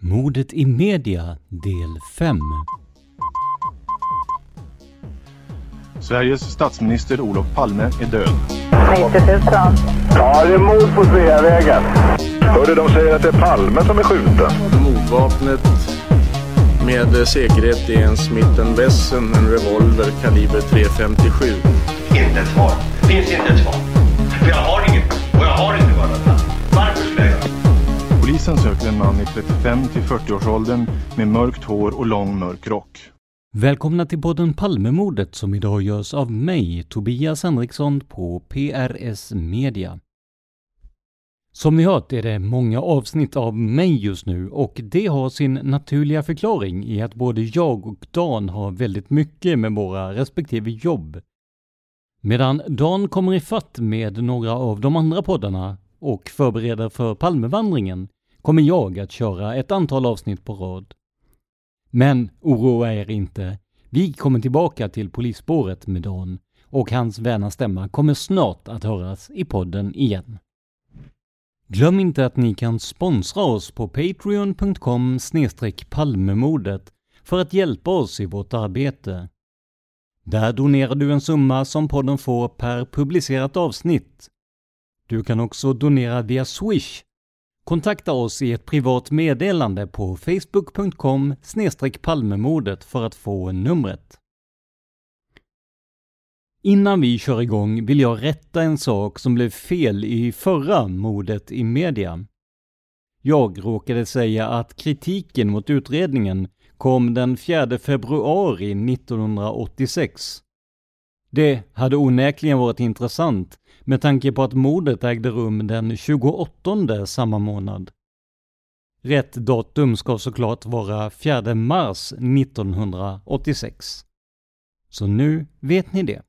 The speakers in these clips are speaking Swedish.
mordet i media, del 5. Sveriges statsminister Olof Palme är död. 90 000. Ja, det är mord på Sveavägen. Hörde de säger att det är Palme som är skjuten. Mordvapnet med säkerhet är en Smith Wesson, en revolver kaliber .357. Inte ett svar. Det finns inte ett svar. För jag har Polisen söker en man i 35 till 40-årsåldern med mörkt hår och lång mörk rock. Välkomna till podden Palmemordet som idag görs av mig, Tobias Henriksson på PRS Media. Som ni hört är det många avsnitt av mig just nu och det har sin naturliga förklaring i att både jag och Dan har väldigt mycket med våra respektive jobb. Medan Dan kommer i fatt med några av de andra poddarna och förbereder för Palmevandringen kommer jag att köra ett antal avsnitt på rad. Men oroa er inte. Vi kommer tillbaka till polisspåret med Dan och hans väna stämma kommer snart att höras i podden igen. Glöm inte att ni kan sponsra oss på patreon.com palmemordet för att hjälpa oss i vårt arbete. Där donerar du en summa som podden får per publicerat avsnitt. Du kan också donera via Swish Kontakta oss i ett privat meddelande på facebook.com palmemordet för att få numret. Innan vi kör igång vill jag rätta en sak som blev fel i förra mordet i media. Jag råkade säga att kritiken mot utredningen kom den 4 februari 1986. Det hade onekligen varit intressant med tanke på att mordet ägde rum den 28 samma månad. Rätt datum ska såklart vara 4 mars 1986. Så nu vet ni det.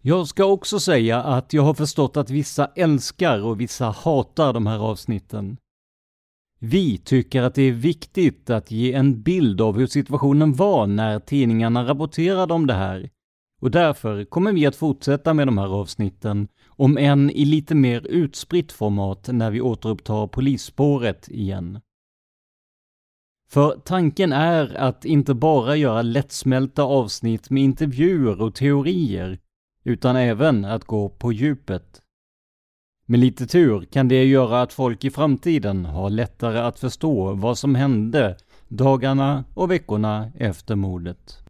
Jag ska också säga att jag har förstått att vissa älskar och vissa hatar de här avsnitten. Vi tycker att det är viktigt att ge en bild av hur situationen var när tidningarna rapporterade om det här och därför kommer vi att fortsätta med de här avsnitten, om än i lite mer utspritt format när vi återupptar polisspåret igen. För tanken är att inte bara göra lättsmälta avsnitt med intervjuer och teorier, utan även att gå på djupet. Med lite tur kan det göra att folk i framtiden har lättare att förstå vad som hände dagarna och veckorna efter mordet.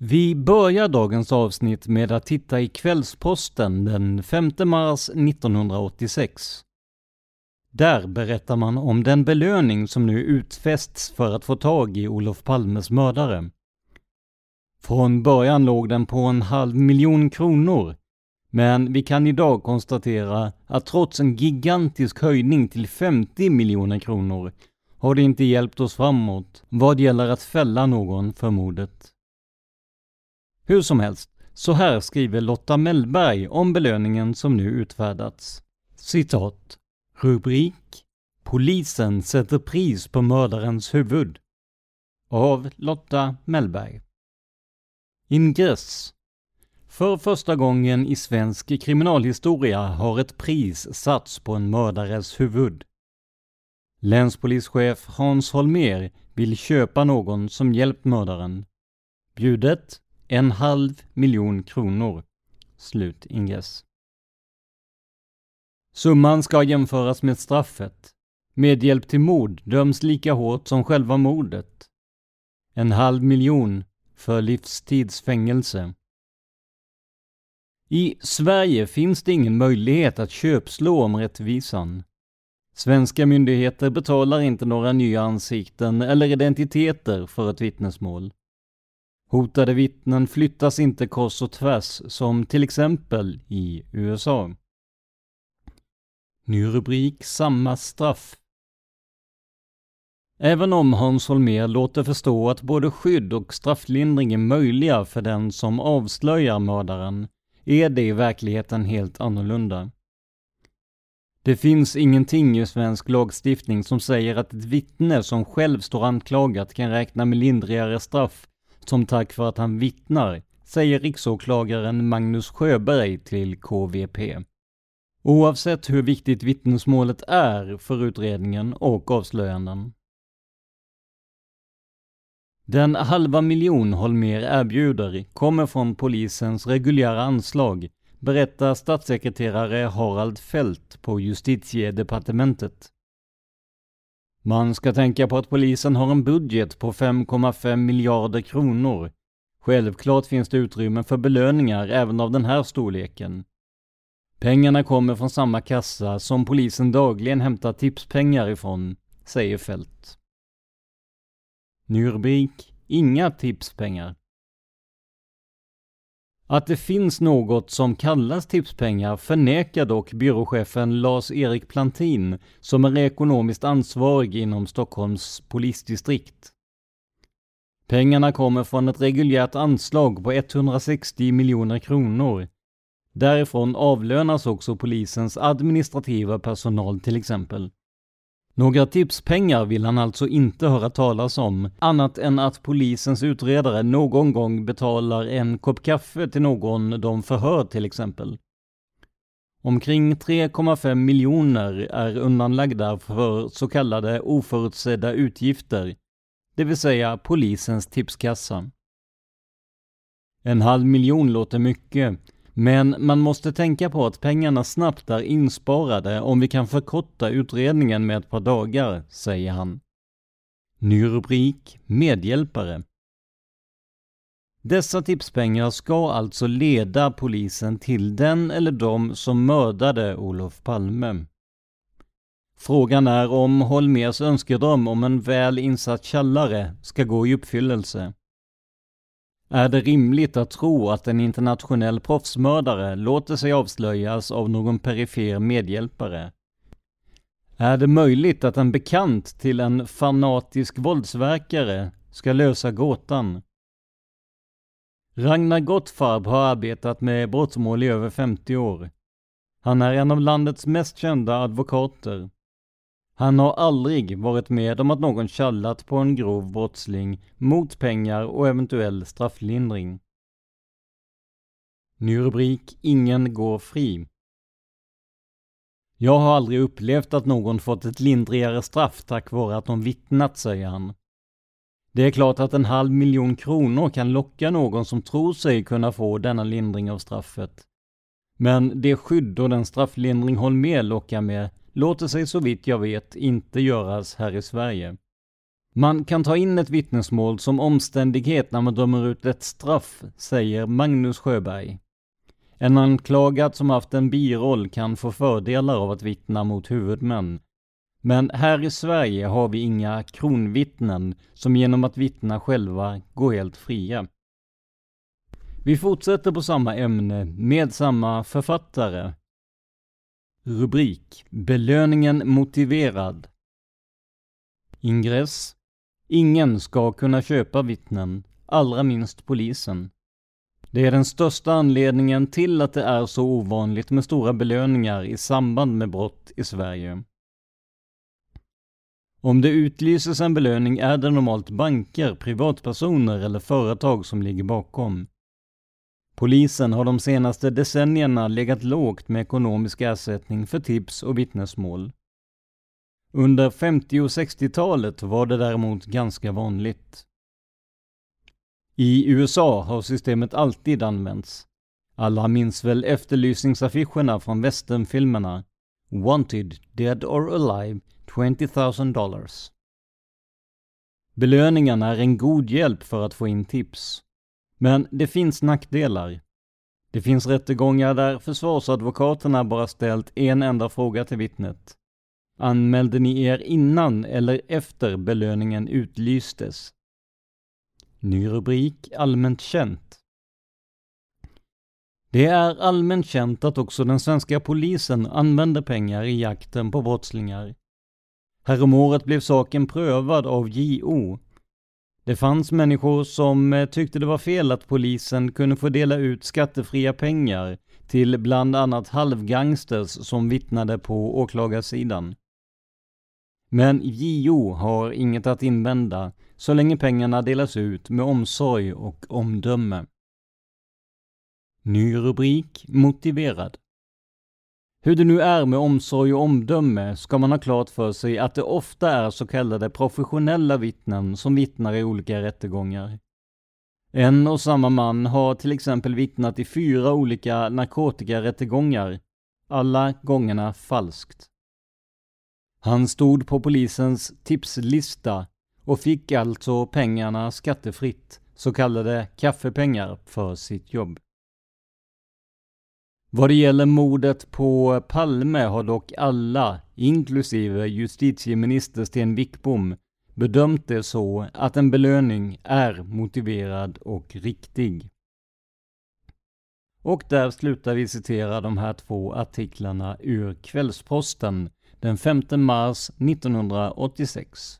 Vi börjar dagens avsnitt med att titta i Kvällsposten den 5 mars 1986. Där berättar man om den belöning som nu utfästs för att få tag i Olof Palmes mördare. Från början låg den på en halv miljon kronor, men vi kan idag konstatera att trots en gigantisk höjning till 50 miljoner kronor har det inte hjälpt oss framåt vad gäller att fälla någon för mordet. Hur som helst, Så här skriver Lotta Mellberg om belöningen som nu utfärdats. Citat. Rubrik Polisen sätter pris på mördarens huvud. Av Lotta Mellberg. Ingress. För första gången i svensk kriminalhistoria har ett pris satts på en mördares huvud. Länspolischef Hans Holmer vill köpa någon som hjälpt mördaren. Bjudet en halv miljon kronor. Slut ingress. Summan ska jämföras med straffet. Medhjälp till mord döms lika hårt som själva mordet. En halv miljon för livstidsfängelse. I Sverige finns det ingen möjlighet att köpslå om rättvisan. Svenska myndigheter betalar inte några nya ansikten eller identiteter för ett vittnesmål. Hotade vittnen flyttas inte kors och tvärs som till exempel i USA. Ny rubrik Samma straff. Även om Hans Holmér låter förstå att både skydd och strafflindring är möjliga för den som avslöjar mördaren, är det i verkligheten helt annorlunda. Det finns ingenting i svensk lagstiftning som säger att ett vittne som själv står anklagat kan räkna med lindrigare straff som tack för att han vittnar, säger riksåklagaren Magnus Sjöberg till KVP. Oavsett hur viktigt vittnesmålet är för utredningen och avslöjanden. Den halva miljon Holmer erbjuder kommer från polisens reguljära anslag, berättar statssekreterare Harald Fält på justitiedepartementet. Man ska tänka på att polisen har en budget på 5,5 miljarder kronor. Självklart finns det utrymme för belöningar även av den här storleken. Pengarna kommer från samma kassa som polisen dagligen hämtar tipspengar ifrån, säger Fält. Ny rubrik, inga tipspengar. Att det finns något som kallas tipspengar förnekar dock byråchefen Lars-Erik Plantin, som är ekonomiskt ansvarig inom Stockholms polisdistrikt. Pengarna kommer från ett reguljärt anslag på 160 miljoner kronor. Därifrån avlönas också polisens administrativa personal till exempel. Några tipspengar vill han alltså inte höra talas om, annat än att polisens utredare någon gång betalar en kopp kaffe till någon de förhör till exempel. Omkring 3,5 miljoner är undanlagda för så kallade oförutsedda utgifter, det vill säga polisens tipskassa. En halv miljon låter mycket, men man måste tänka på att pengarna snabbt är insparade om vi kan förkorta utredningen med ett par dagar, säger han. Ny rubrik Medhjälpare. Dessa tipspengar ska alltså leda polisen till den eller de som mördade Olof Palme. Frågan är om Holmers önskedröm om en väl insatt källare ska gå i uppfyllelse. Är det rimligt att tro att en internationell proffsmördare låter sig avslöjas av någon perifer medhjälpare? Är det möjligt att en bekant till en fanatisk våldsverkare ska lösa gåtan? Ragnar Gottfarb har arbetat med brottmål i över 50 år. Han är en av landets mest kända advokater. Han har aldrig varit med om att någon kallat på en grov brottsling mot pengar och eventuell strafflindring. Ny rubrik Ingen går fri. Jag har aldrig upplevt att någon fått ett lindrigare straff tack vare att de vittnat, säger han. Det är klart att en halv miljon kronor kan locka någon som tror sig kunna få denna lindring av straffet. Men det skydd och den strafflindring Holmér lockar med låter sig så vitt jag vet inte göras här i Sverige. Man kan ta in ett vittnesmål som omständighet när man dömer ut ett straff, säger Magnus Sjöberg. En anklagad som haft en biroll kan få fördelar av att vittna mot huvudmän. Men här i Sverige har vi inga kronvittnen som genom att vittna själva går helt fria. Vi fortsätter på samma ämne med samma författare, Rubrik Belöningen motiverad Ingress Ingen ska kunna köpa vittnen, allra minst polisen. Det är den största anledningen till att det är så ovanligt med stora belöningar i samband med brott i Sverige. Om det utlyses en belöning är det normalt banker, privatpersoner eller företag som ligger bakom. Polisen har de senaste decennierna legat lågt med ekonomisk ersättning för tips och vittnesmål. Under 50 och 60-talet var det däremot ganska vanligt. I USA har systemet alltid använts. Alla minns väl efterlysningsaffischerna från westernfilmerna Wanted, Dead or Alive, 20 000 dollars. Belöningen är en god hjälp för att få in tips. Men det finns nackdelar. Det finns rättegångar där försvarsadvokaterna bara ställt en enda fråga till vittnet. Anmälde ni er innan eller efter belöningen utlystes? Ny rubrik Allmänt känt. Det är allmänt känt att också den svenska polisen använder pengar i jakten på brottslingar. Häromåret blev saken prövad av JO. Det fanns människor som eh, tyckte det var fel att polisen kunde få dela ut skattefria pengar till bland annat halvgangsters som vittnade på åklagarsidan. Men JO har inget att invända så länge pengarna delas ut med omsorg och omdöme. Ny rubrik Motiverad. Hur det nu är med omsorg och omdöme ska man ha klart för sig att det ofta är så kallade professionella vittnen som vittnar i olika rättegångar. En och samma man har till exempel vittnat i fyra olika narkotikarättegångar, alla gångerna falskt. Han stod på polisens tipslista och fick alltså pengarna skattefritt, så kallade kaffepengar, för sitt jobb. Vad det gäller mordet på Palme har dock alla, inklusive justitieminister Sten Wickbom, bedömt det så att en belöning är motiverad och riktig. Och där slutar vi citera de här två artiklarna ur Kvällsposten den 5 mars 1986.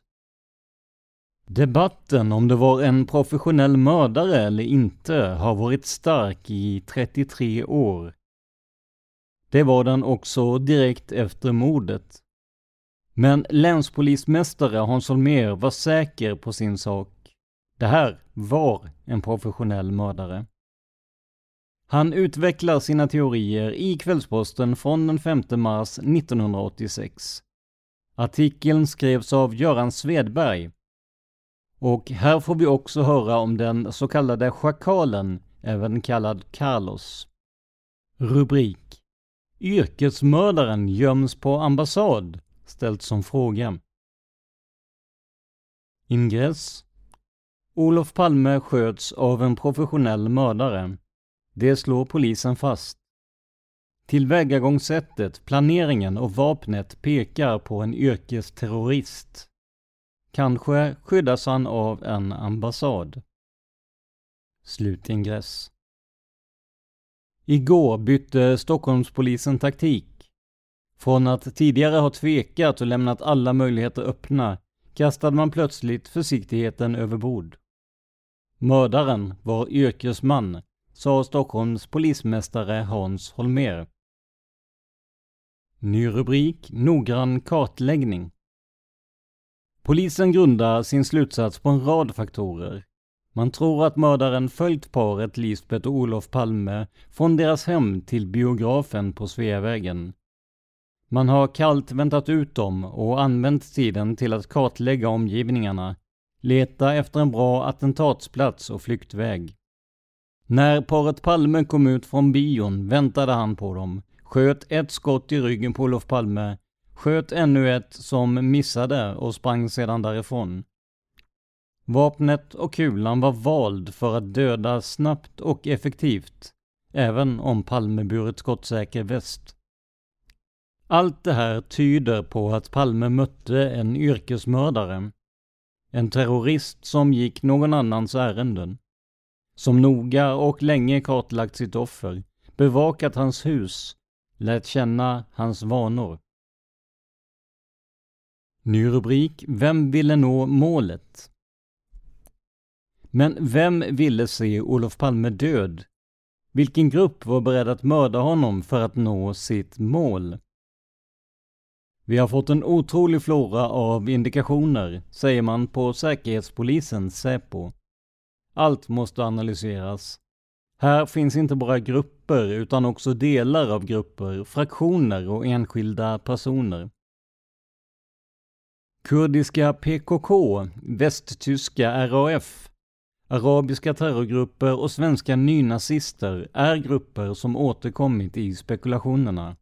Debatten om det var en professionell mördare eller inte har varit stark i 33 år. Det var den också direkt efter mordet. Men länspolismästare Hans Holmér var säker på sin sak. Det här var en professionell mördare. Han utvecklar sina teorier i Kvällsposten från den 5 mars 1986. Artikeln skrevs av Göran Svedberg. Och här får vi också höra om den så kallade schakalen, även kallad Carlos. Rubrik Yrkesmördaren göms på ambassad, ställt som fråga. Ingress Olof Palme sköts av en professionell mördare. Det slår polisen fast. Tillvägagångssättet, planeringen och vapnet pekar på en yrkesterrorist. Kanske skyddas han av en ambassad. Slutingress. Igår bytte Stockholmspolisen taktik. Från att tidigare ha tvekat och lämnat alla möjligheter öppna kastade man plötsligt försiktigheten över bord. Mördaren var yrkesman sa Stockholms polismästare Hans Holmer. Ny rubrik Noggrann kartläggning. Polisen grundar sin slutsats på en rad faktorer. Man tror att mördaren följt paret Lisbeth och Olof Palme från deras hem till biografen på Sveavägen. Man har kallt väntat ut dem och använt tiden till att kartlägga omgivningarna, leta efter en bra attentatsplats och flyktväg. När paret Palme kom ut från bion väntade han på dem, sköt ett skott i ryggen på Olof Palme, sköt ännu ett som missade och sprang sedan därifrån. Vapnet och kulan var vald för att döda snabbt och effektivt, även om Palme burit skottsäker väst. Allt det här tyder på att Palme mötte en yrkesmördare. En terrorist som gick någon annans ärenden som noga och länge kartlagt sitt offer, bevakat hans hus, lät känna hans vanor. Ny rubrik Vem ville nå målet? Men vem ville se Olof Palme död Vilken grupp var beredd att mörda honom för att nå sitt mål? Vi har fått en otrolig flora av indikationer, säger man på Säkerhetspolisen Säpo. Allt måste analyseras. Här finns inte bara grupper utan också delar av grupper, fraktioner och enskilda personer. Kurdiska PKK, västtyska RAF, arabiska terrorgrupper och svenska nynazister är grupper som återkommit i spekulationerna.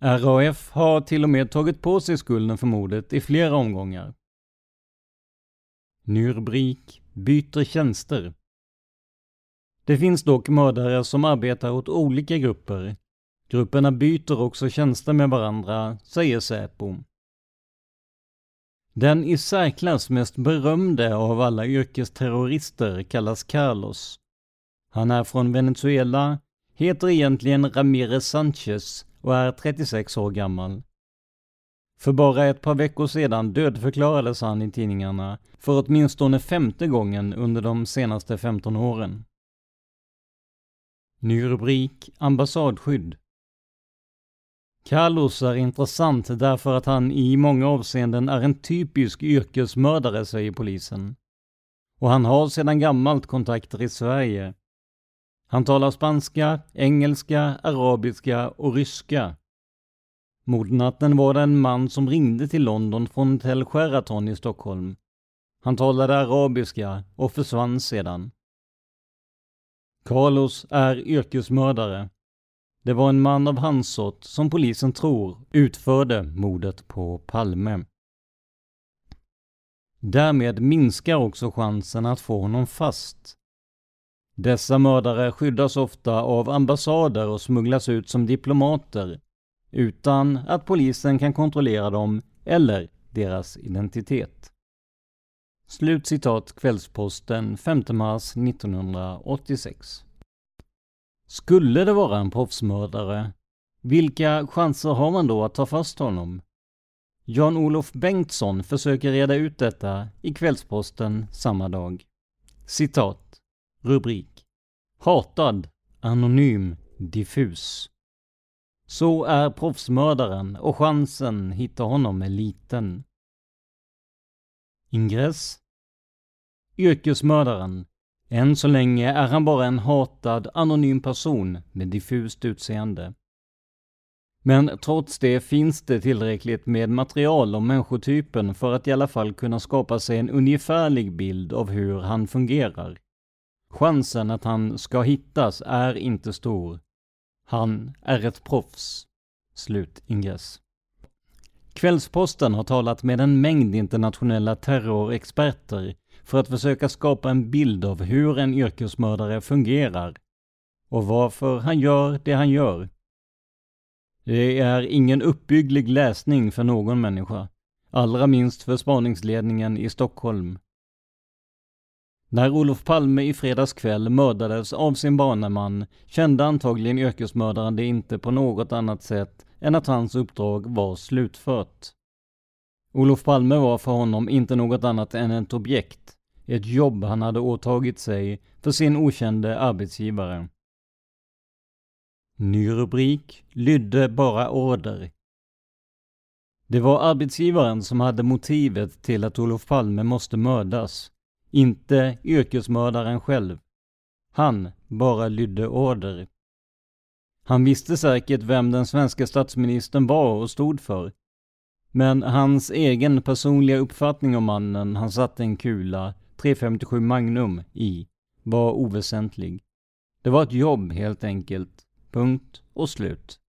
RAF har till och med tagit på sig skulden för mordet i flera omgångar. Ny rubrik Byter tjänster. Det finns dock mördare som arbetar åt olika grupper. Grupperna byter också tjänster med varandra, säger Säpo. Den i särklass mest berömde av alla yrkesterrorister kallas Carlos. Han är från Venezuela, heter egentligen Ramirez Sanchez och är 36 år gammal. För bara ett par veckor sedan dödförklarades han i tidningarna för åtminstone femte gången under de senaste 15 åren. Ny rubrik Ambassadskydd Carlos är intressant därför att han i många avseenden är en typisk yrkesmördare, säger polisen. Och han har sedan gammalt kontakter i Sverige. Han talar spanska, engelska, arabiska och ryska. Mordnatten var det en man som ringde till London från hotell Sheraton i Stockholm. Han talade arabiska och försvann sedan. Carlos är yrkesmördare. Det var en man av hans sort som polisen tror utförde mordet på Palme. Därmed minskar också chansen att få honom fast. Dessa mördare skyddas ofta av ambassader och smugglas ut som diplomater utan att polisen kan kontrollera dem eller deras identitet. Slutcitat Kvällsposten 5 mars 1986. Skulle det vara en proffsmördare, vilka chanser har man då att ta fast honom? Jan-Olof Bengtsson försöker reda ut detta i Kvällsposten samma dag. Citat. Rubrik. Hatad, anonym, diffus. Så är proffsmördaren och chansen hitta honom är liten. Ingress. Yrkesmördaren. Än så länge är han bara en hatad, anonym person med diffust utseende. Men trots det finns det tillräckligt med material om människotypen för att i alla fall kunna skapa sig en ungefärlig bild av hur han fungerar. Chansen att han ska hittas är inte stor. Han är ett proffs. Slut ingress. Kvällsposten har talat med en mängd internationella terrorexperter för att försöka skapa en bild av hur en yrkesmördare fungerar och varför han gör det han gör. Det är ingen uppbygglig läsning för någon människa, allra minst för spaningsledningen i Stockholm. När Olof Palme i fredags kväll mördades av sin baneman kände antagligen yrkesmördaren det inte på något annat sätt än att hans uppdrag var slutfört. Olof Palme var för honom inte något annat än ett objekt, ett jobb han hade åtagit sig för sin okände arbetsgivare. Ny rubrik lydde bara order. Det var arbetsgivaren som hade motivet till att Olof Palme måste mördas, inte yrkesmördaren själv. Han bara lydde order. Han visste säkert vem den svenska statsministern var och stod för. Men hans egen personliga uppfattning om mannen han satte en kula, 357 Magnum, i var oväsentlig. Det var ett jobb helt enkelt. Punkt och slut.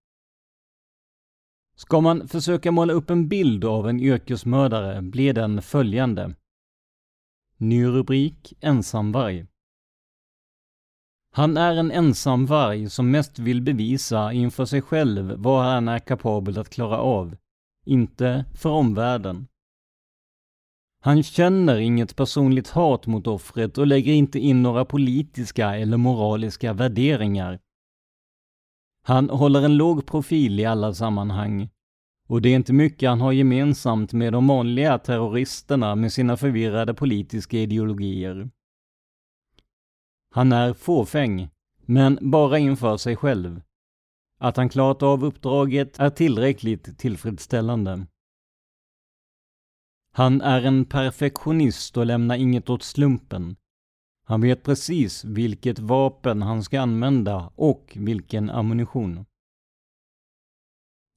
Ska man försöka måla upp en bild av en yrkesmördare blir den följande. Ny rubrik Ensamvarg. Han är en ensamvarg som mest vill bevisa inför sig själv vad han är kapabel att klara av, inte för omvärlden. Han känner inget personligt hat mot offret och lägger inte in några politiska eller moraliska värderingar. Han håller en låg profil i alla sammanhang. Och det är inte mycket han har gemensamt med de vanliga terroristerna med sina förvirrade politiska ideologier. Han är fåfäng, men bara inför sig själv. Att han klarat av uppdraget är tillräckligt tillfredsställande. Han är en perfektionist och lämnar inget åt slumpen. Han vet precis vilket vapen han ska använda och vilken ammunition.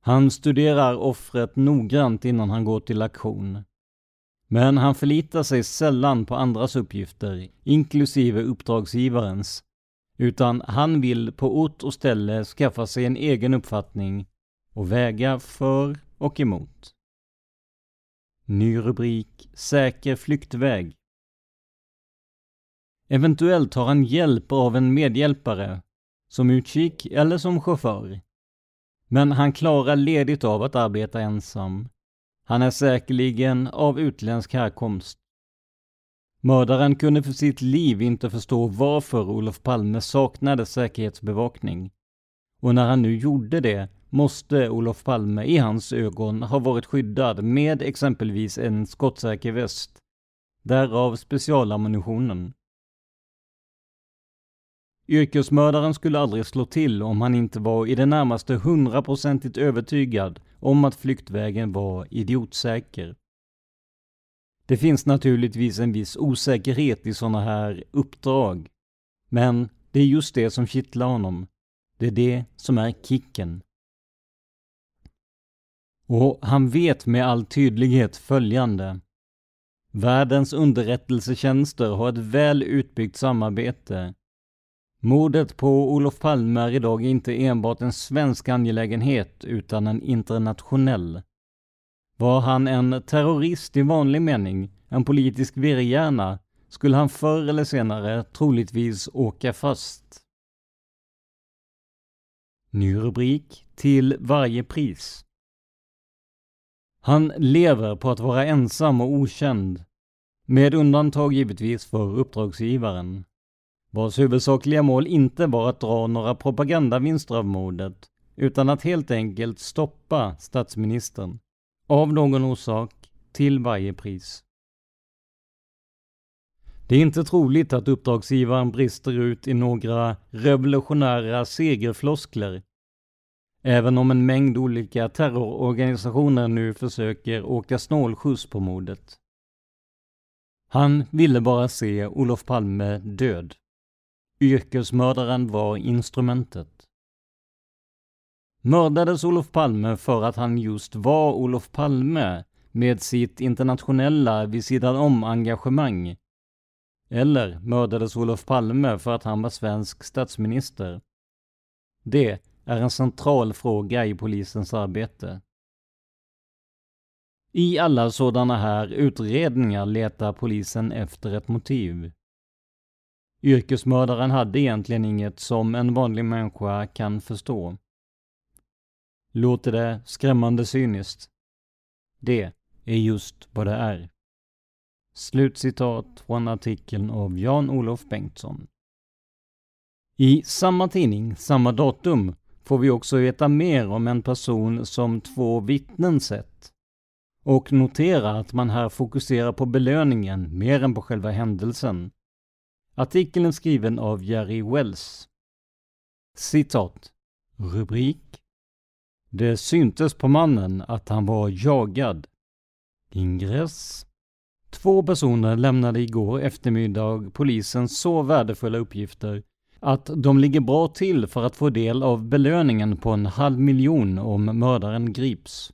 Han studerar offret noggrant innan han går till aktion. Men han förlitar sig sällan på andras uppgifter, inklusive uppdragsgivarens, utan han vill på ort och ställe skaffa sig en egen uppfattning och väga för och emot. Ny rubrik Säker flyktväg. Eventuellt har han hjälp av en medhjälpare, som utkik eller som chaufför. Men han klarar ledigt av att arbeta ensam. Han är säkerligen av utländsk härkomst. Mördaren kunde för sitt liv inte förstå varför Olof Palme saknade säkerhetsbevakning. Och när han nu gjorde det måste Olof Palme i hans ögon ha varit skyddad med exempelvis en skottsäker väst. Därav specialammunitionen. Yrkesmördaren skulle aldrig slå till om han inte var i det närmaste hundraprocentigt övertygad om att flyktvägen var idiotsäker. Det finns naturligtvis en viss osäkerhet i sådana här uppdrag. Men det är just det som kittlar honom. Det är det som är kicken. Och han vet med all tydlighet följande. Världens underrättelsetjänster har ett väl utbyggt samarbete Mordet på Olof Palme är idag inte enbart en svensk angelägenhet utan en internationell. Var han en terrorist i vanlig mening, en politisk virrhjärna, skulle han förr eller senare troligtvis åka fast. Ny rubrik Till varje pris. Han lever på att vara ensam och okänd, med undantag givetvis för uppdragsgivaren vars huvudsakliga mål inte var att dra några propagandavinster av mordet, utan att helt enkelt stoppa statsministern. Av någon orsak, till varje pris. Det är inte troligt att uppdragsgivaren brister ut i några revolutionära segerfloskler. Även om en mängd olika terrororganisationer nu försöker åka snålskjuts på mordet. Han ville bara se Olof Palme död. Yrkesmördaren var instrumentet. Mördades Olof Palme för att han just var Olof Palme med sitt internationella vid sidan om engagemang? Eller mördades Olof Palme för att han var svensk statsminister? Det är en central fråga i polisens arbete. I alla sådana här utredningar letar polisen efter ett motiv. Yrkesmördaren hade egentligen inget som en vanlig människa kan förstå. Låter det skrämmande cyniskt? Det är just vad det är. Slutcitat från artikeln av Jan-Olof Bengtsson. I samma tidning, samma datum, får vi också veta mer om en person som två vittnen sett. Och notera att man här fokuserar på belöningen mer än på själva händelsen. Artikeln är skriven av Jerry Wells. Citat. Rubrik. Det syntes på mannen att han var jagad. Ingress. Två personer lämnade igår eftermiddag polisen så värdefulla uppgifter att de ligger bra till för att få del av belöningen på en halv miljon om mördaren grips.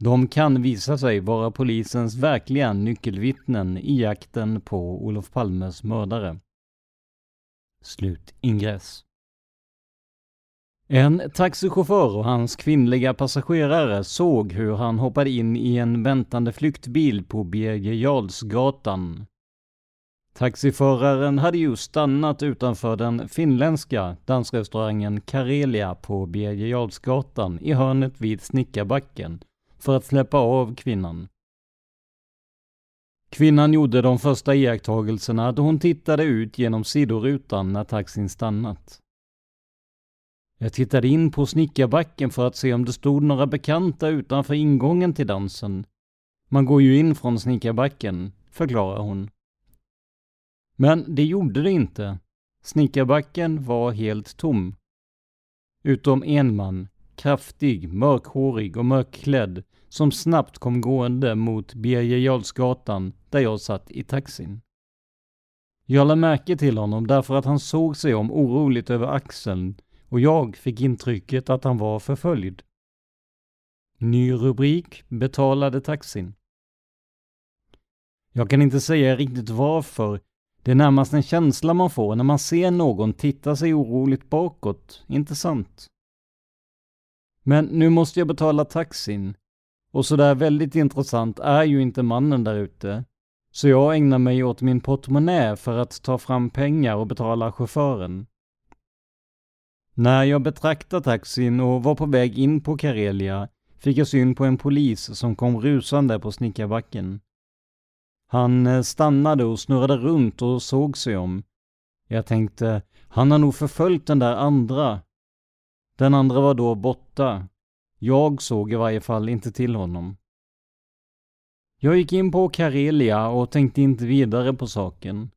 De kan visa sig vara polisens verkliga nyckelvittnen i jakten på Olof Palmes mördare. Slut ingress. En taxichaufför och hans kvinnliga passagerare såg hur han hoppade in i en väntande flyktbil på Birger Jarlsgatan. Taxiföraren hade just stannat utanför den finländska dansrestaurangen Karelia på Birger Jarlsgatan i hörnet vid Snickarbacken för att släppa av kvinnan. Kvinnan gjorde de första iakttagelserna då hon tittade ut genom sidorutan när taxin stannat. Jag tittade in på snickarbacken för att se om det stod några bekanta utanför ingången till dansen. Man går ju in från snickarbacken, förklarar hon. Men det gjorde det inte. Snickarbacken var helt tom. Utom en man, kraftig, mörkhårig och mörkklädd, som snabbt kom gående mot Birger Jarlsgatan där jag satt i taxin. Jag lade märke till honom därför att han såg sig om oroligt över axeln och jag fick intrycket att han var förföljd. Ny rubrik betalade taxin. Jag kan inte säga riktigt varför. Det är närmast en känsla man får när man ser någon titta sig oroligt bakåt, inte sant? Men nu måste jag betala taxin. Och sådär väldigt intressant är ju inte mannen där ute. Så jag ägnar mig åt min portmonnä för att ta fram pengar och betala chauffören. När jag betraktade taxin och var på väg in på Karelia fick jag syn på en polis som kom rusande på snickarbacken. Han eh, stannade och snurrade runt och såg sig om. Jag tänkte, han har nog förföljt den där andra. Den andra var då borta. Jag såg i varje fall inte till honom. Jag gick in på Karelia och tänkte inte vidare på saken.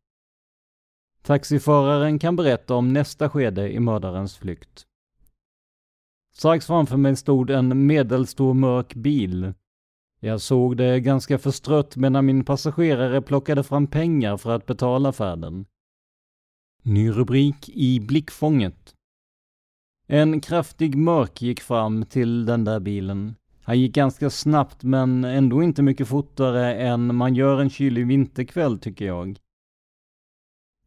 Taxiföraren kan berätta om nästa skede i mördarens flykt. Strax framför mig stod en medelstor mörk bil. Jag såg det ganska förstrött medan min passagerare plockade fram pengar för att betala färden. Ny rubrik i blickfånget. En kraftig mörk gick fram till den där bilen. Han gick ganska snabbt men ändå inte mycket fortare än man gör en kylig vinterkväll tycker jag.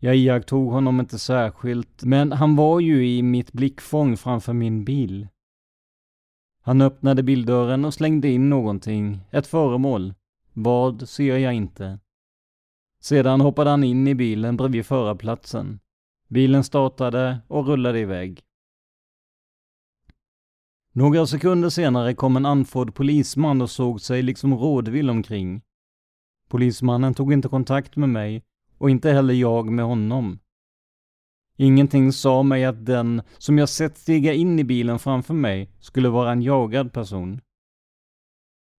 Jag iakttog honom inte särskilt, men han var ju i mitt blickfång framför min bil. Han öppnade bildörren och slängde in någonting, ett föremål. Vad ser jag inte. Sedan hoppade han in i bilen bredvid förarplatsen. Bilen startade och rullade iväg. Några sekunder senare kom en andfådd polisman och såg sig liksom rådvill omkring. Polismannen tog inte kontakt med mig och inte heller jag med honom. Ingenting sa mig att den som jag sett stiga in i bilen framför mig skulle vara en jagad person.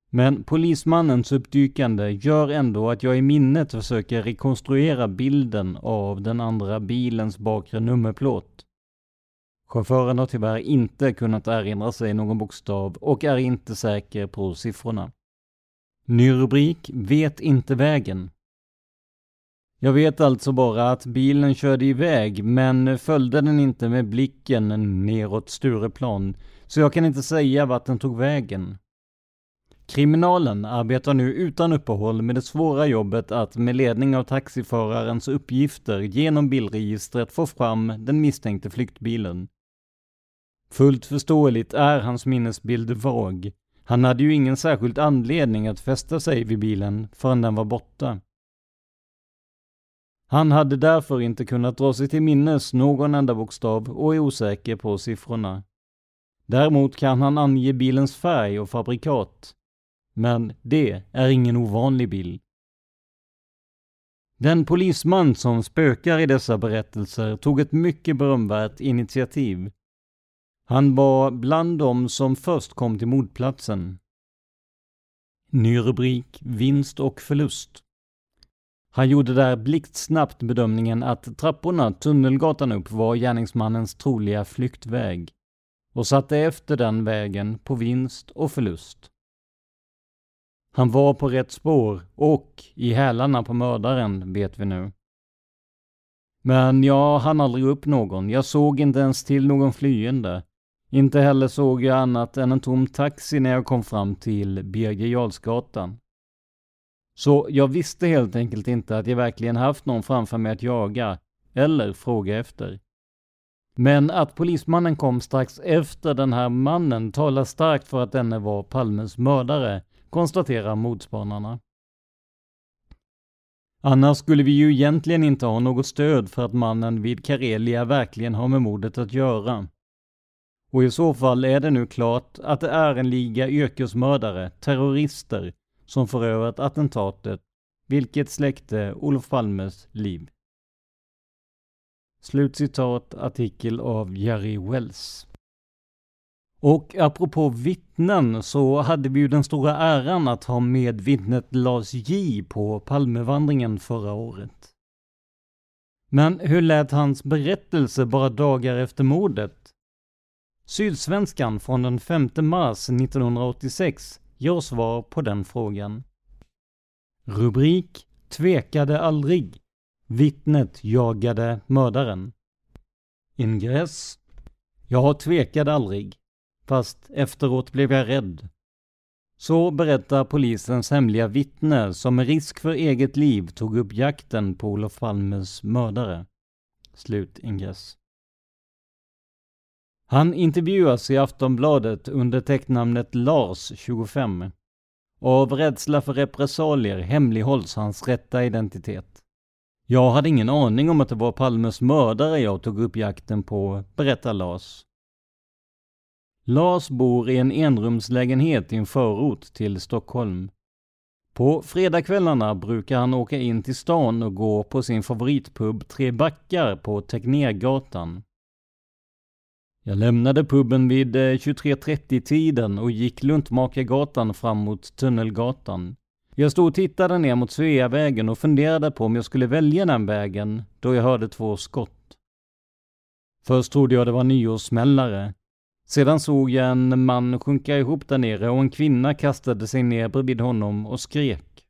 Men polismannens uppdykande gör ändå att jag i minnet försöker rekonstruera bilden av den andra bilens bakre nummerplåt. Chauffören har tyvärr inte kunnat erinra sig någon bokstav och är inte säker på siffrorna. Ny rubrik Vet inte vägen. Jag vet alltså bara att bilen körde iväg men följde den inte med blicken neråt Stureplan, så jag kan inte säga vart den tog vägen. Kriminalen arbetar nu utan uppehåll med det svåra jobbet att med ledning av taxiförarens uppgifter genom bilregistret få fram den misstänkte flyktbilen. Fullt förståeligt är hans minnesbild vag. Han hade ju ingen särskild anledning att fästa sig vid bilen förrän den var borta. Han hade därför inte kunnat dra sig till minnes någon enda bokstav och är osäker på siffrorna. Däremot kan han ange bilens färg och fabrikat. Men det är ingen ovanlig bil. Den polisman som spökar i dessa berättelser tog ett mycket berömvärt initiativ. Han var bland dem som först kom till mordplatsen. Ny rubrik Vinst och förlust. Han gjorde där blixtsnabbt bedömningen att trapporna Tunnelgatan upp var gärningsmannens troliga flyktväg och satte efter den vägen på vinst och förlust. Han var på rätt spår och i hälarna på mördaren, vet vi nu. Men jag hann aldrig upp någon. Jag såg inte ens till någon flyende. Inte heller såg jag annat än en tom taxi när jag kom fram till Birger Jarlsgatan. Så jag visste helt enkelt inte att jag verkligen haft någon framför mig att jaga, eller fråga efter. Men att polismannen kom strax efter den här mannen talar starkt för att denne var Palmes mördare, konstaterar motspanarna. Annars skulle vi ju egentligen inte ha något stöd för att mannen vid Karelia verkligen har med mordet att göra. Och i så fall är det nu klart att det är en liga yrkesmördare, terrorister, som förövat attentatet, vilket släckte Olof Palmes liv. Slutcitat artikel av Jerry Wells. Och apropå vittnen så hade vi ju den stora äran att ha med vittnet Lars J på Palmevandringen förra året. Men hur lät hans berättelse bara dagar efter mordet? Sydsvenskan från den 5 mars 1986 ger svar på den frågan. Rubrik Tvekade aldrig. Vittnet jagade mördaren. Ingress. Jag tvekade aldrig. Fast efteråt blev jag rädd. Så berättar polisens hemliga vittne som med risk för eget liv tog upp jakten på Olof Palmes mördare. Slut ingress. Han intervjuas i Aftonbladet under tecknamnet Lars, 25. Av rädsla för repressalier hemlighålls hans rätta identitet. Jag hade ingen aning om att det var Palmes mördare jag tog upp jakten på, berättar Lars. Lars bor i en enrumslägenhet i en förort till Stockholm. På fredagskvällarna brukar han åka in till stan och gå på sin favoritpub Tre Backar på Tegnérgatan. Jag lämnade puben vid eh, 23.30-tiden och gick Luntmakargatan fram mot Tunnelgatan. Jag stod och tittade ner mot Sveavägen och funderade på om jag skulle välja den vägen, då jag hörde två skott. Först trodde jag det var nyårssmällare. Sedan såg jag en man sjunka ihop där nere och en kvinna kastade sig ner bredvid honom och skrek.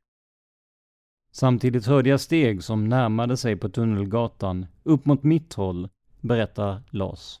Samtidigt hörde jag steg som närmade sig på Tunnelgatan, upp mot mitt håll, berättar Lars.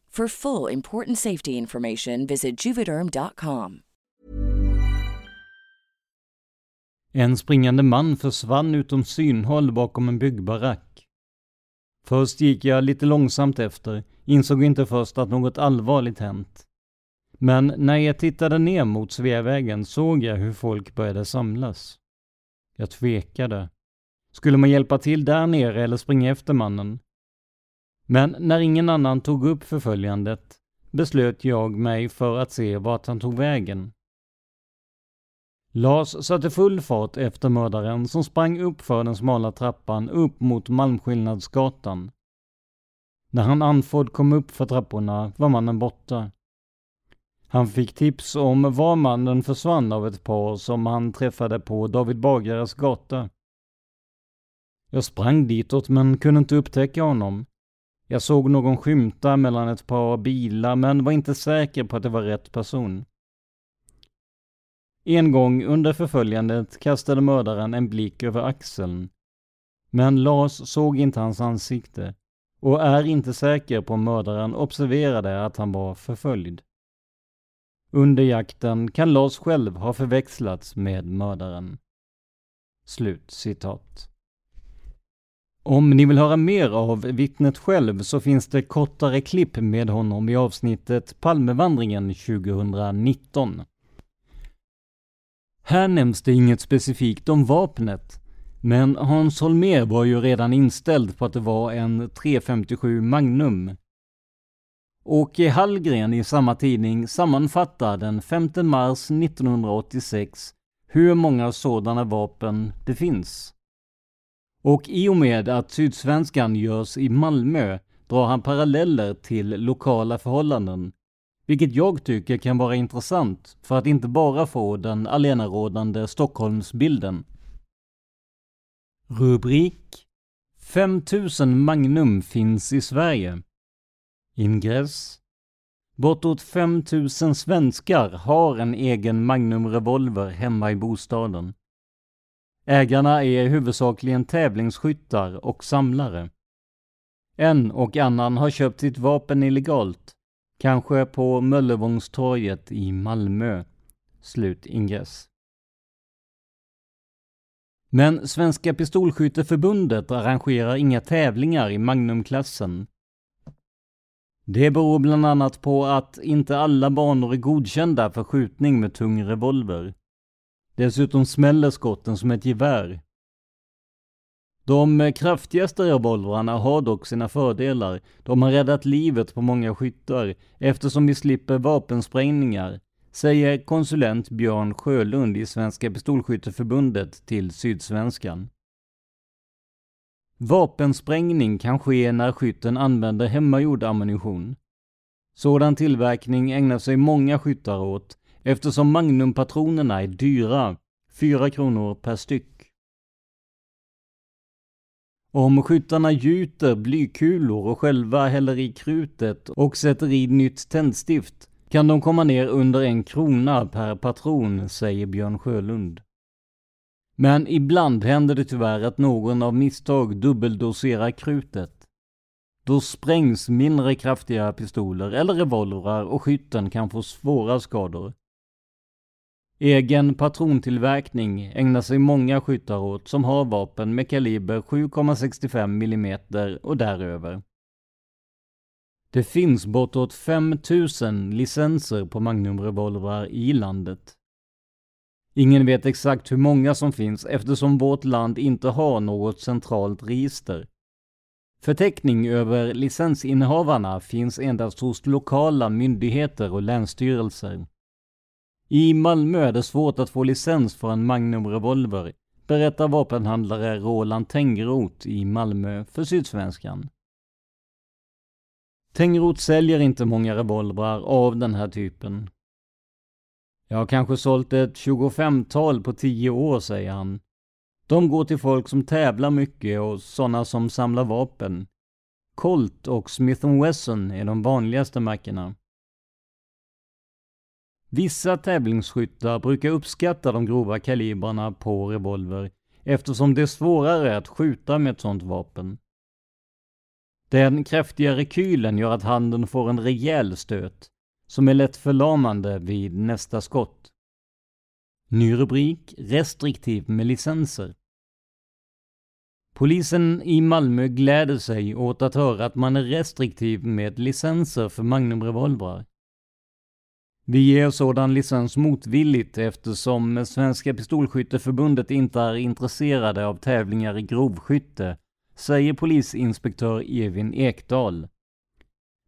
For full important safety information visit juvederm.com. En springande man försvann utom synhåll bakom en byggbarack. Först gick jag lite långsamt efter, insåg inte först att något allvarligt hänt. Men när jag tittade ner mot Sveavägen såg jag hur folk började samlas. Jag tvekade. Skulle man hjälpa till där nere eller springa efter mannen? Men när ingen annan tog upp förföljandet beslöt jag mig för att se vart han tog vägen. Lars satte full fart efter mördaren som sprang upp för den smala trappan upp mot Malmskillnadsgatan. När han andfådd kom upp för trapporna var mannen borta. Han fick tips om var mannen försvann av ett par som han träffade på David Bagares gata. Jag sprang ditåt men kunde inte upptäcka honom. Jag såg någon skymta mellan ett par bilar men var inte säker på att det var rätt person. En gång under förföljandet kastade mördaren en blick över axeln. Men Lars såg inte hans ansikte och är inte säker på om mördaren observerade att han var förföljd. Under jakten kan Lars själv ha förväxlats med mördaren. Slut citat. Om ni vill höra mer av vittnet själv så finns det kortare klipp med honom i avsnittet Palmevandringen 2019. Här nämns det inget specifikt om vapnet, men Hans Holmér var ju redan inställd på att det var en 357 Magnum. Åke Hallgren i samma tidning sammanfattar den 5 mars 1986 hur många sådana vapen det finns. Och i och med att Sydsvenskan görs i Malmö drar han paralleller till lokala förhållanden, vilket jag tycker kan vara intressant för att inte bara få den allenarådande Stockholmsbilden. Rubrik 5000 Magnum finns i Sverige. Ingress Bortåt 5000 svenskar har en egen Magnum-revolver hemma i bostaden. Ägarna är huvudsakligen tävlingsskyttar och samlare. En och annan har köpt sitt vapen illegalt, kanske på Möllevångstorget i Malmö. Slut ingress. Men Svenska Pistolskytteförbundet arrangerar inga tävlingar i Magnumklassen. Det beror bland annat på att inte alla banor är godkända för skjutning med tung revolver. Dessutom smäller skotten som ett gevär. De kraftigaste revolvrarna har dock sina fördelar. De har räddat livet på många skyttar eftersom vi slipper vapensprängningar, säger konsulent Björn Sjölund i Svenska Pistolskytteförbundet till Sydsvenskan. Vapensprängning kan ske när skytten använder hemmagjord ammunition. Sådan tillverkning ägnar sig många skyttar åt eftersom magnumpatronerna är dyra, 4 kronor per styck. Om skyttarna gjuter blykulor och själva häller i krutet och sätter i nytt tändstift kan de komma ner under en krona per patron, säger Björn Sjölund. Men ibland händer det tyvärr att någon av misstag dubbeldoserar krutet. Då sprängs mindre kraftiga pistoler eller revolvrar och skytten kan få svåra skador. Egen patrontillverkning ägnar sig många skyttar åt som har vapen med kaliber 7,65 mm och däröver. Det finns bortåt 5000 licenser på Magnumrevolvrar i landet. Ingen vet exakt hur många som finns eftersom vårt land inte har något centralt register. Förteckning över licensinnehavarna finns endast hos lokala myndigheter och länsstyrelser. I Malmö är det svårt att få licens för en Magnum-revolver, berättar vapenhandlare Roland Tengroth i Malmö för Sydsvenskan. Tengroth säljer inte många revolvrar av den här typen. Jag har kanske sålt ett 25-tal på 10 år, säger han. De går till folk som tävlar mycket och sådana som samlar vapen. Colt och Smith Wesson är de vanligaste märkena. Vissa tävlingsskyttar brukar uppskatta de grova kalibrarna på revolver eftersom det är svårare att skjuta med ett sådant vapen. Den kraftiga rekylen gör att handen får en rejäl stöt som är lätt förlamande vid nästa skott. Ny rubrik Restriktiv med licenser. Polisen i Malmö gläder sig åt att höra att man är restriktiv med licenser för Magnumrevolvrar. Vi ger sådan licens motvilligt eftersom Svenska Pistolskytteförbundet inte är intresserade av tävlingar i grovskytte, säger polisinspektör Evin Ekdahl.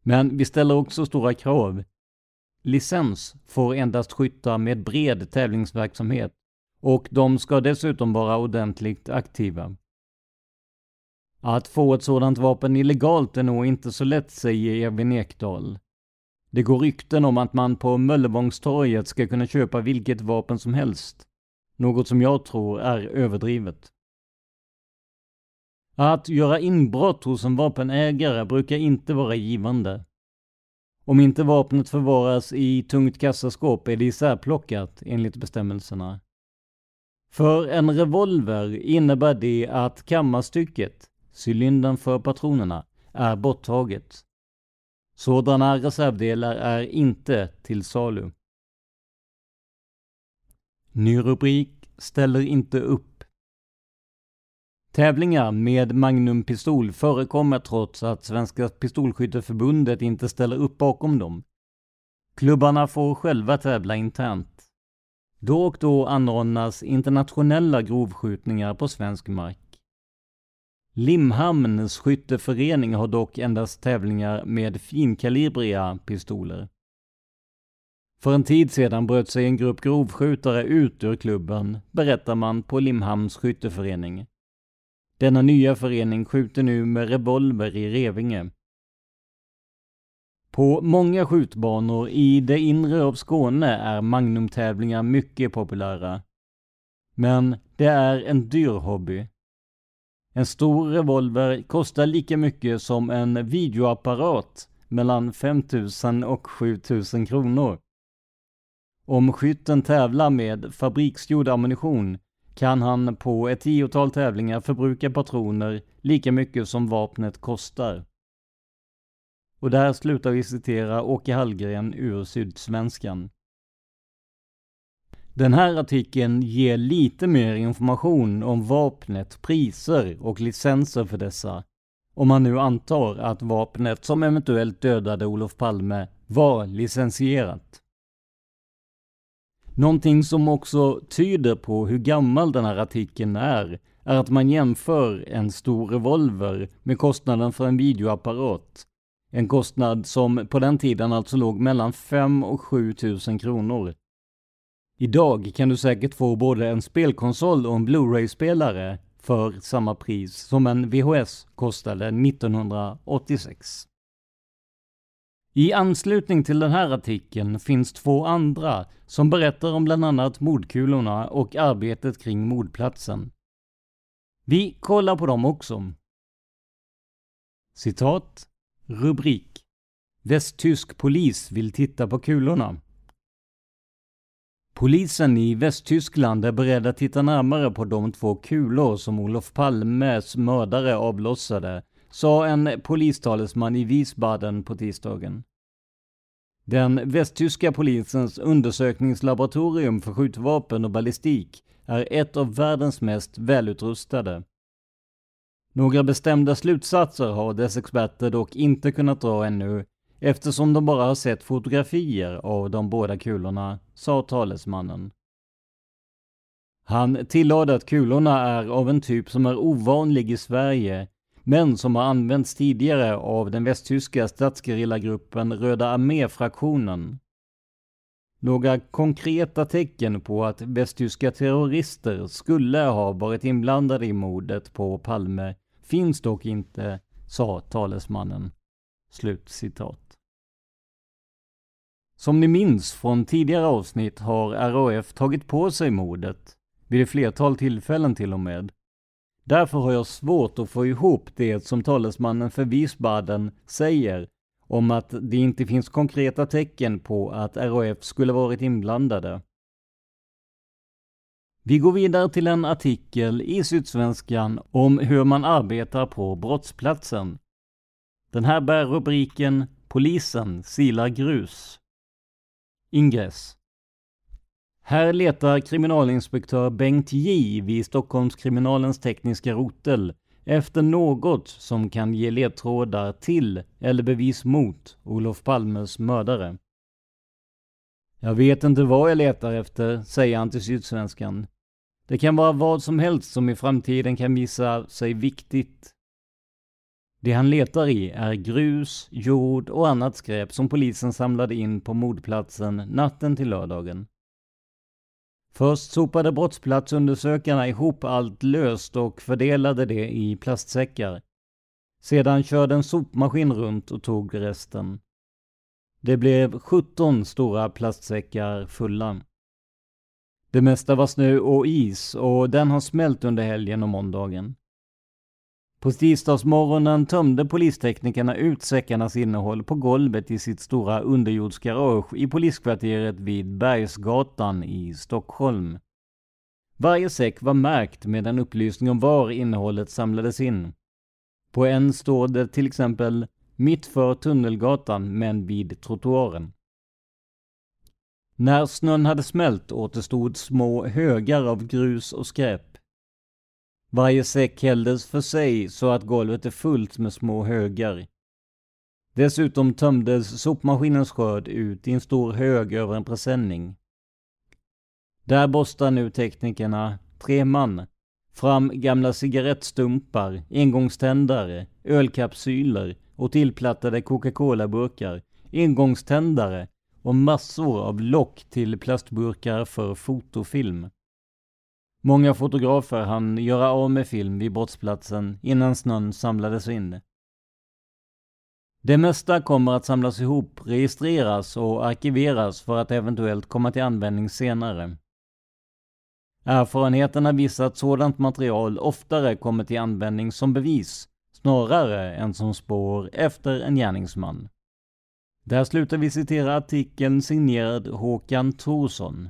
Men vi ställer också stora krav. Licens får endast skyttar med bred tävlingsverksamhet och de ska dessutom vara ordentligt aktiva. Att få ett sådant vapen illegalt är nog inte så lätt, säger Evin Ekdahl. Det går rykten om att man på Möllevångstorget ska kunna köpa vilket vapen som helst. Något som jag tror är överdrivet. Att göra inbrott hos en vapenägare brukar inte vara givande. Om inte vapnet förvaras i tungt kassaskåp är det isärplockat enligt bestämmelserna. För en revolver innebär det att kammarstycket, cylindern för patronerna, är borttaget. Sådana reservdelar är inte till salu. Ny rubrik ställer inte upp. Tävlingar med Magnumpistol förekommer trots att Svenska Pistolskytteförbundet inte ställer upp bakom dem. Klubbarna får själva tävla internt. Då och då anordnas internationella grovskjutningar på svensk mark. Limhamns skytteförening har dock endast tävlingar med finkalibriga pistoler. För en tid sedan bröt sig en grupp grovskjutare ut ur klubben, berättar man på Limhamns skytteförening. Denna nya förening skjuter nu med revolver i Revinge. På många skjutbanor i det inre av Skåne är magnumtävlingar mycket populära. Men det är en dyr hobby. En stor revolver kostar lika mycket som en videoapparat, mellan 5000 och 7000 kronor. Om skytten tävlar med fabriksgjord ammunition kan han på ett tiotal tävlingar förbruka patroner lika mycket som vapnet kostar. Och där slutar vi citera Åke Hallgren ur Sydsvenskan. Den här artikeln ger lite mer information om vapnet, priser och licenser för dessa. Om man nu antar att vapnet som eventuellt dödade Olof Palme var licensierat. Någonting som också tyder på hur gammal den här artikeln är, är att man jämför en stor revolver med kostnaden för en videoapparat. En kostnad som på den tiden alltså låg mellan 5 och 7 000 kronor. Idag kan du säkert få både en spelkonsol och en Blu-ray-spelare för samma pris som en VHS kostade 1986. I anslutning till den här artikeln finns två andra som berättar om bland annat mordkulorna och arbetet kring mordplatsen. Vi kollar på dem också. Citat. Rubrik. Västtysk polis vill titta på kulorna. Polisen i Västtyskland är beredd att titta närmare på de två kulor som Olof Palmes mördare avlossade, sa en polistalesman i Wiesbaden på tisdagen. Den västtyska polisens undersökningslaboratorium för skjutvapen och ballistik är ett av världens mest välutrustade. Några bestämda slutsatser har dess experter dock inte kunnat dra ännu eftersom de bara har sett fotografier av de båda kulorna, sa talesmannen. Han tillade att kulorna är av en typ som är ovanlig i Sverige, men som har använts tidigare av den västtyska statsgerillagruppen Röda armé-fraktionen. Några konkreta tecken på att västtyska terrorister skulle ha varit inblandade i mordet på Palme finns dock inte, sa talesmannen. Slut citat. Som ni minns från tidigare avsnitt har RAF tagit på sig mordet, vid ett flertal tillfällen till och med. Därför har jag svårt att få ihop det som talesmannen för Wiesbaden säger om att det inte finns konkreta tecken på att RAF skulle varit inblandade. Vi går vidare till en artikel i Sydsvenskan om hur man arbetar på brottsplatsen. Den här bär rubriken Polisen silar grus. Ingress. Här letar kriminalinspektör Bengt J vid Stockholmskriminalens tekniska rotel efter något som kan ge ledtrådar till eller bevis mot Olof Palmes mördare. Jag vet inte vad jag letar efter, säger han till Sydsvenskan. Det kan vara vad som helst som i framtiden kan visa sig viktigt. Det han letar i är grus, jord och annat skräp som polisen samlade in på mordplatsen natten till lördagen. Först sopade brottsplatsundersökarna ihop allt löst och fördelade det i plastsäckar. Sedan körde en sopmaskin runt och tog resten. Det blev 17 stora plastsäckar fulla. Det mesta var snö och is och den har smält under helgen och måndagen. På tisdagsmorgonen tömde polisteknikerna ut säckarnas innehåll på golvet i sitt stora underjordsgarage i poliskvarteret vid Bergsgatan i Stockholm. Varje säck var märkt med en upplysning om var innehållet samlades in. På en står det till exempel mitt för Tunnelgatan men vid trottoaren. När snön hade smält återstod små högar av grus och skräp. Varje säck hälldes för sig så att golvet är fullt med små högar. Dessutom tömdes sopmaskinens skörd ut i en stor hög över en presenning. Där borstar nu teknikerna, tre man, fram gamla cigarettstumpar, engångständare, ölkapsyler och tillplattade Coca-Cola-burkar, engångständare och massor av lock till plastburkar för fotofilm. Många fotografer hann göra av med film vid brottsplatsen innan snön samlades in. Det mesta kommer att samlas ihop, registreras och arkiveras för att eventuellt komma till användning senare. Erfarenheterna visar att sådant material oftare kommer till användning som bevis snarare än som spår efter en gärningsman. Där slutar vi citera artikeln signerad Håkan Thorsson.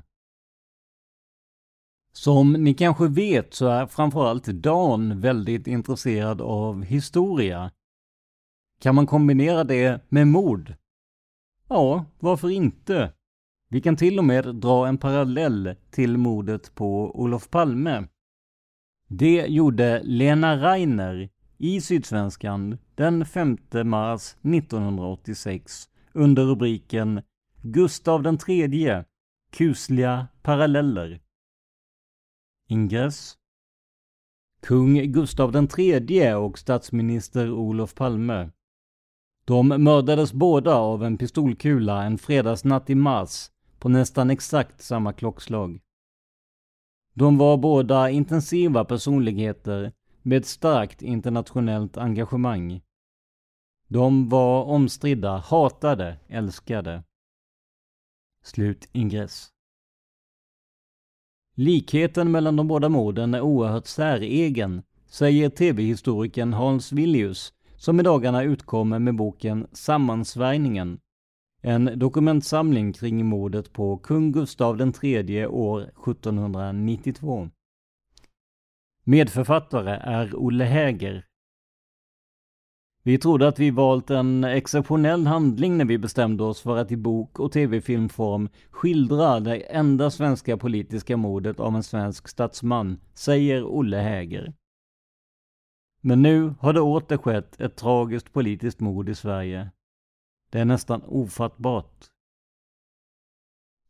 Som ni kanske vet så är framförallt Dan väldigt intresserad av historia. Kan man kombinera det med mord? Ja, varför inte? Vi kan till och med dra en parallell till mordet på Olof Palme. Det gjorde Lena Reiner i Sydsvenskan den 5 mars 1986 under rubriken Gustav III. kusliga paralleller. Ingress Kung Gustav III och statsminister Olof Palme. De mördades båda av en pistolkula en fredagsnatt i mars på nästan exakt samma klockslag. De var båda intensiva personligheter med ett starkt internationellt engagemang. De var omstridda, hatade, älskade. Slut ingress. Likheten mellan de båda morden är oerhört säregen, säger tv-historikern Hans Villius, som i dagarna utkommer med boken Sammansvärjningen. En dokumentsamling kring mordet på kung Gustav III år 1792. Medförfattare är Olle Häger, vi trodde att vi valt en exceptionell handling när vi bestämde oss för att i bok och tv-filmform skildra det enda svenska politiska mordet av en svensk statsman, säger Olle Häger. Men nu har det åter skett ett tragiskt politiskt mord i Sverige. Det är nästan ofattbart.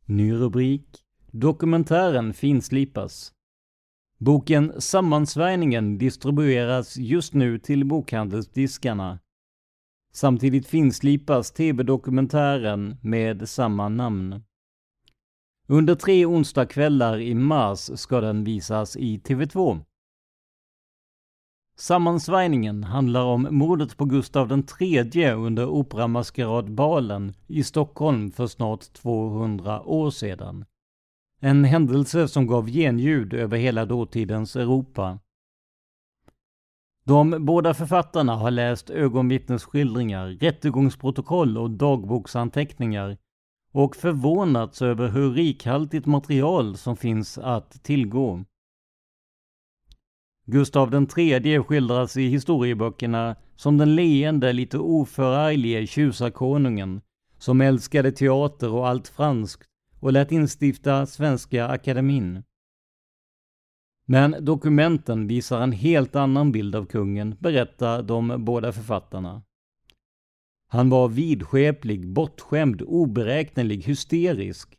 Ny rubrik. Dokumentären finslipas. Boken Sammansvärjningen distribueras just nu till bokhandelsdiskarna. Samtidigt finslipas tv-dokumentären med samma namn. Under tre onsdagskvällar i mars ska den visas i TV2. Sammansvärjningen handlar om mordet på Gustav III under Operamaskeradbalen i Stockholm för snart 200 år sedan. En händelse som gav genljud över hela dåtidens Europa. De båda författarna har läst ögonvittnesskildringar, rättegångsprotokoll och dagboksanteckningar och förvånats över hur rikhaltigt material som finns att tillgå. Gustav III skildras i historieböckerna som den leende, lite oförarglige tjusarkonungen som älskade teater och allt franskt och lät instifta Svenska Akademin. Men dokumenten visar en helt annan bild av kungen, berättar de båda författarna. Han var vidskeplig, bortskämd, oberäknelig, hysterisk,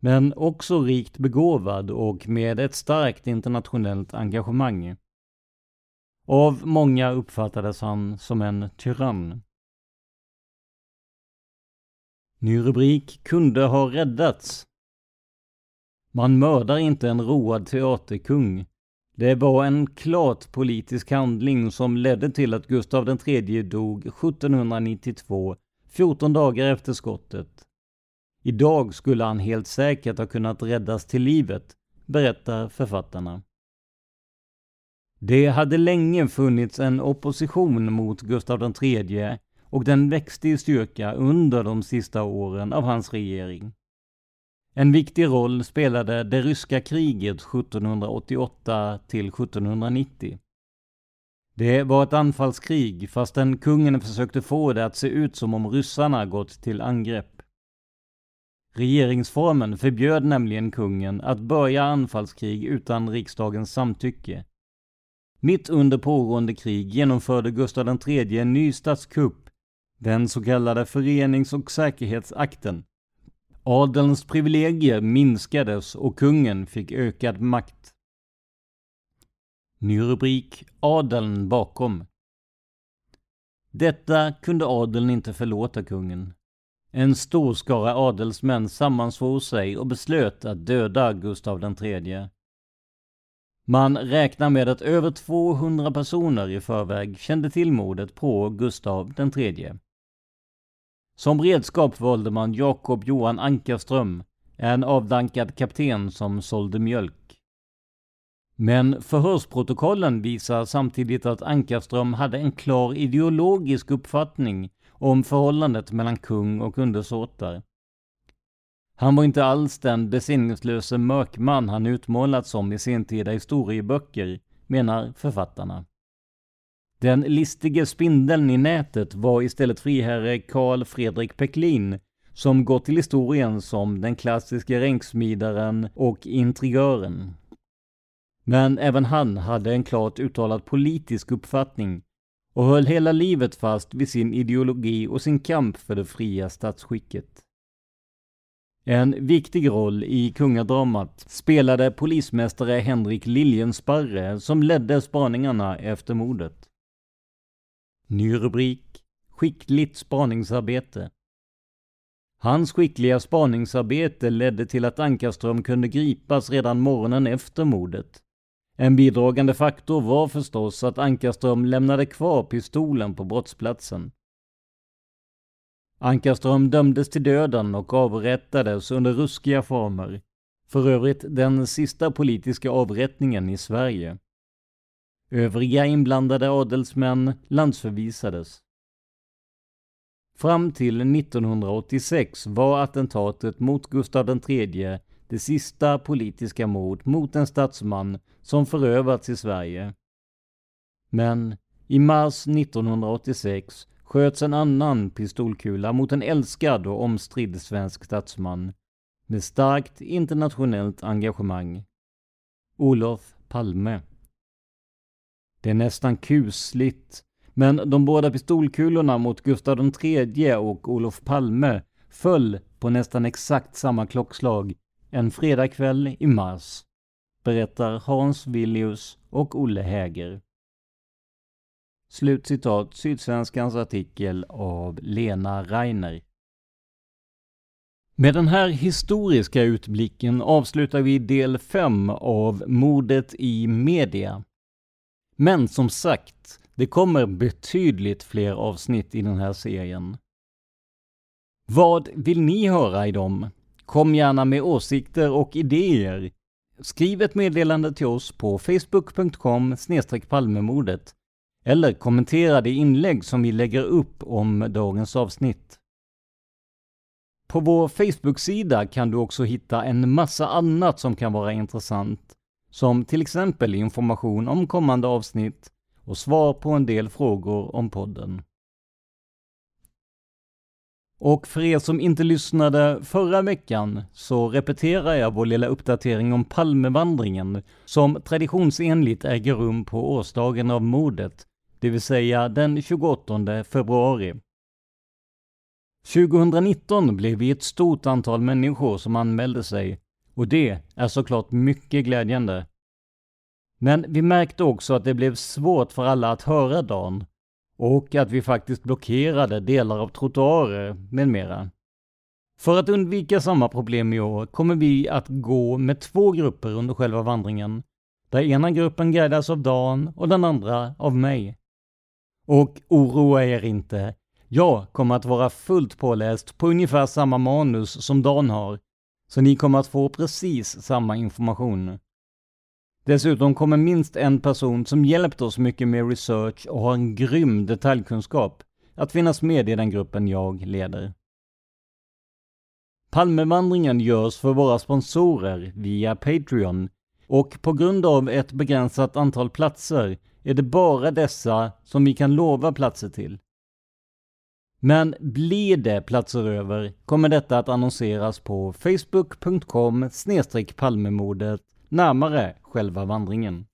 men också rikt begåvad och med ett starkt internationellt engagemang. Av många uppfattades han som en tyrann. Ny rubrik kunde ha räddats. Man mördar inte en road teaterkung. Det var en klart politisk handling som ledde till att Gustav III dog 1792, 14 dagar efter skottet. Idag skulle han helt säkert ha kunnat räddas till livet, berättar författarna. Det hade länge funnits en opposition mot Gustav III och den växte i styrka under de sista åren av hans regering. En viktig roll spelade det ryska kriget 1788 till 1790. Det var ett anfallskrig fastän kungen försökte få det att se ut som om ryssarna gått till angrepp. Regeringsformen förbjöd nämligen kungen att börja anfallskrig utan riksdagens samtycke. Mitt under pågående krig genomförde Gustav III en ny statskupp, den så kallade förenings och säkerhetsakten. Adelns privilegier minskades och kungen fick ökad makt. Ny rubrik Adeln bakom. Detta kunde adeln inte förlåta kungen. En stor skara adelsmän sammansvor sig och beslöt att döda Gustav III. Man räknar med att över 200 personer i förväg kände till mordet på Gustav III. Som redskap valde man Jakob Johan Ankerström, en avdankad kapten som sålde mjölk. Men förhörsprotokollen visar samtidigt att Ankerström hade en klar ideologisk uppfattning om förhållandet mellan kung och undersåtar. Han var inte alls den besinningslöse mörkman han utmålats som i sentida historieböcker, menar författarna. Den listige spindeln i nätet var istället friherre Karl Fredrik Peklin, som gått till historien som den klassiska ränksmidaren och intrigören. Men även han hade en klart uttalad politisk uppfattning och höll hela livet fast vid sin ideologi och sin kamp för det fria statsskicket. En viktig roll i kungadramat spelade polismästare Henrik Liljensparre som ledde spaningarna efter mordet. Ny rubrik Skickligt spaningsarbete. Hans skickliga spaningsarbete ledde till att Ankarström kunde gripas redan morgonen efter mordet. En bidragande faktor var förstås att Ankarström lämnade kvar pistolen på brottsplatsen. Ankarström dömdes till döden och avrättades under ruskiga former. För övrigt den sista politiska avrättningen i Sverige. Övriga inblandade adelsmän landsförvisades. Fram till 1986 var attentatet mot Gustav III det sista politiska mord mot en statsman som förövats i Sverige. Men i mars 1986 sköts en annan pistolkula mot en älskad och omstridd svensk statsman med starkt internationellt engagemang. Olof Palme. Det är nästan kusligt, men de båda pistolkulorna mot Gustav III och Olof Palme föll på nästan exakt samma klockslag en fredagkväll i mars, berättar Hans Villius och Olle Häger. Slutcitat Sydsvenskans artikel av Lena Reiner. Med den här historiska utblicken avslutar vi del 5 av Mordet i media. Men som sagt, det kommer betydligt fler avsnitt i den här serien. Vad vill ni höra i dem? Kom gärna med åsikter och idéer. Skriv ett meddelande till oss på facebook.com palmemordet eller kommentera det inlägg som vi lägger upp om dagens avsnitt. På vår Facebook-sida kan du också hitta en massa annat som kan vara intressant, som till exempel information om kommande avsnitt och svar på en del frågor om podden. Och för er som inte lyssnade förra veckan så repeterar jag vår lilla uppdatering om Palmevandringen som traditionsenligt äger rum på årsdagen av mordet, det vill säga den 28 februari. 2019 blev vi ett stort antal människor som anmälde sig och det är såklart mycket glädjande. Men vi märkte också att det blev svårt för alla att höra Dan och att vi faktiskt blockerade delar av trottoarer med mera. För att undvika samma problem i år kommer vi att gå med två grupper under själva vandringen, där ena gruppen guidas av Dan och den andra av mig. Och oroa er inte, jag kommer att vara fullt påläst på ungefär samma manus som Dan har, så ni kommer att få precis samma information. Dessutom kommer minst en person som hjälpt oss mycket med research och har en grym detaljkunskap att finnas med i den gruppen jag leder. Palmevandringen görs för våra sponsorer via Patreon och på grund av ett begränsat antal platser är det bara dessa som vi kan lova platser till. Men blir det platser över kommer detta att annonseras på facebook.com palmemordet närmare själva vandringen.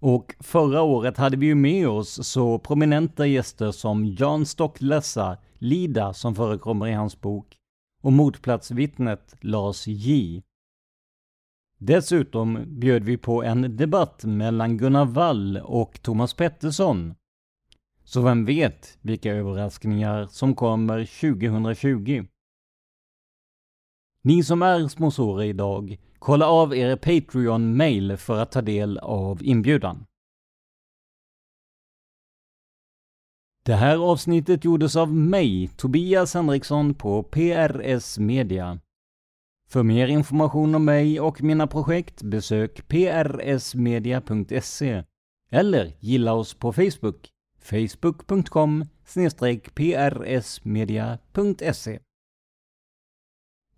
Och förra året hade vi ju med oss så prominenta gäster som Jan Stocklessa, Lida som förekommer i hans bok, och motplatsvittnet Lars J. Dessutom bjöd vi på en debatt mellan Gunnar Wall och Thomas Pettersson. Så vem vet vilka överraskningar som kommer 2020? Ni som är sponsorer idag, kolla av er Patreon-mail för att ta del av inbjudan. Det här avsnittet gjordes av mig, Tobias Henriksson på PRS Media. För mer information om mig och mina projekt besök prsmedia.se eller gilla oss på Facebook, facebook.com prsmedia.se.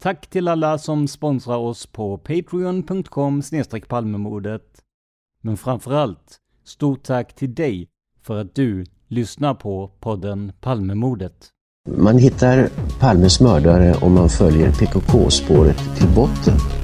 Tack till alla som sponsrar oss på patreon.com palmemordet. Men framförallt, stort tack till dig för att du lyssnar på podden Palmemordet. Man hittar Palmes mördare om man följer PKK-spåret till botten.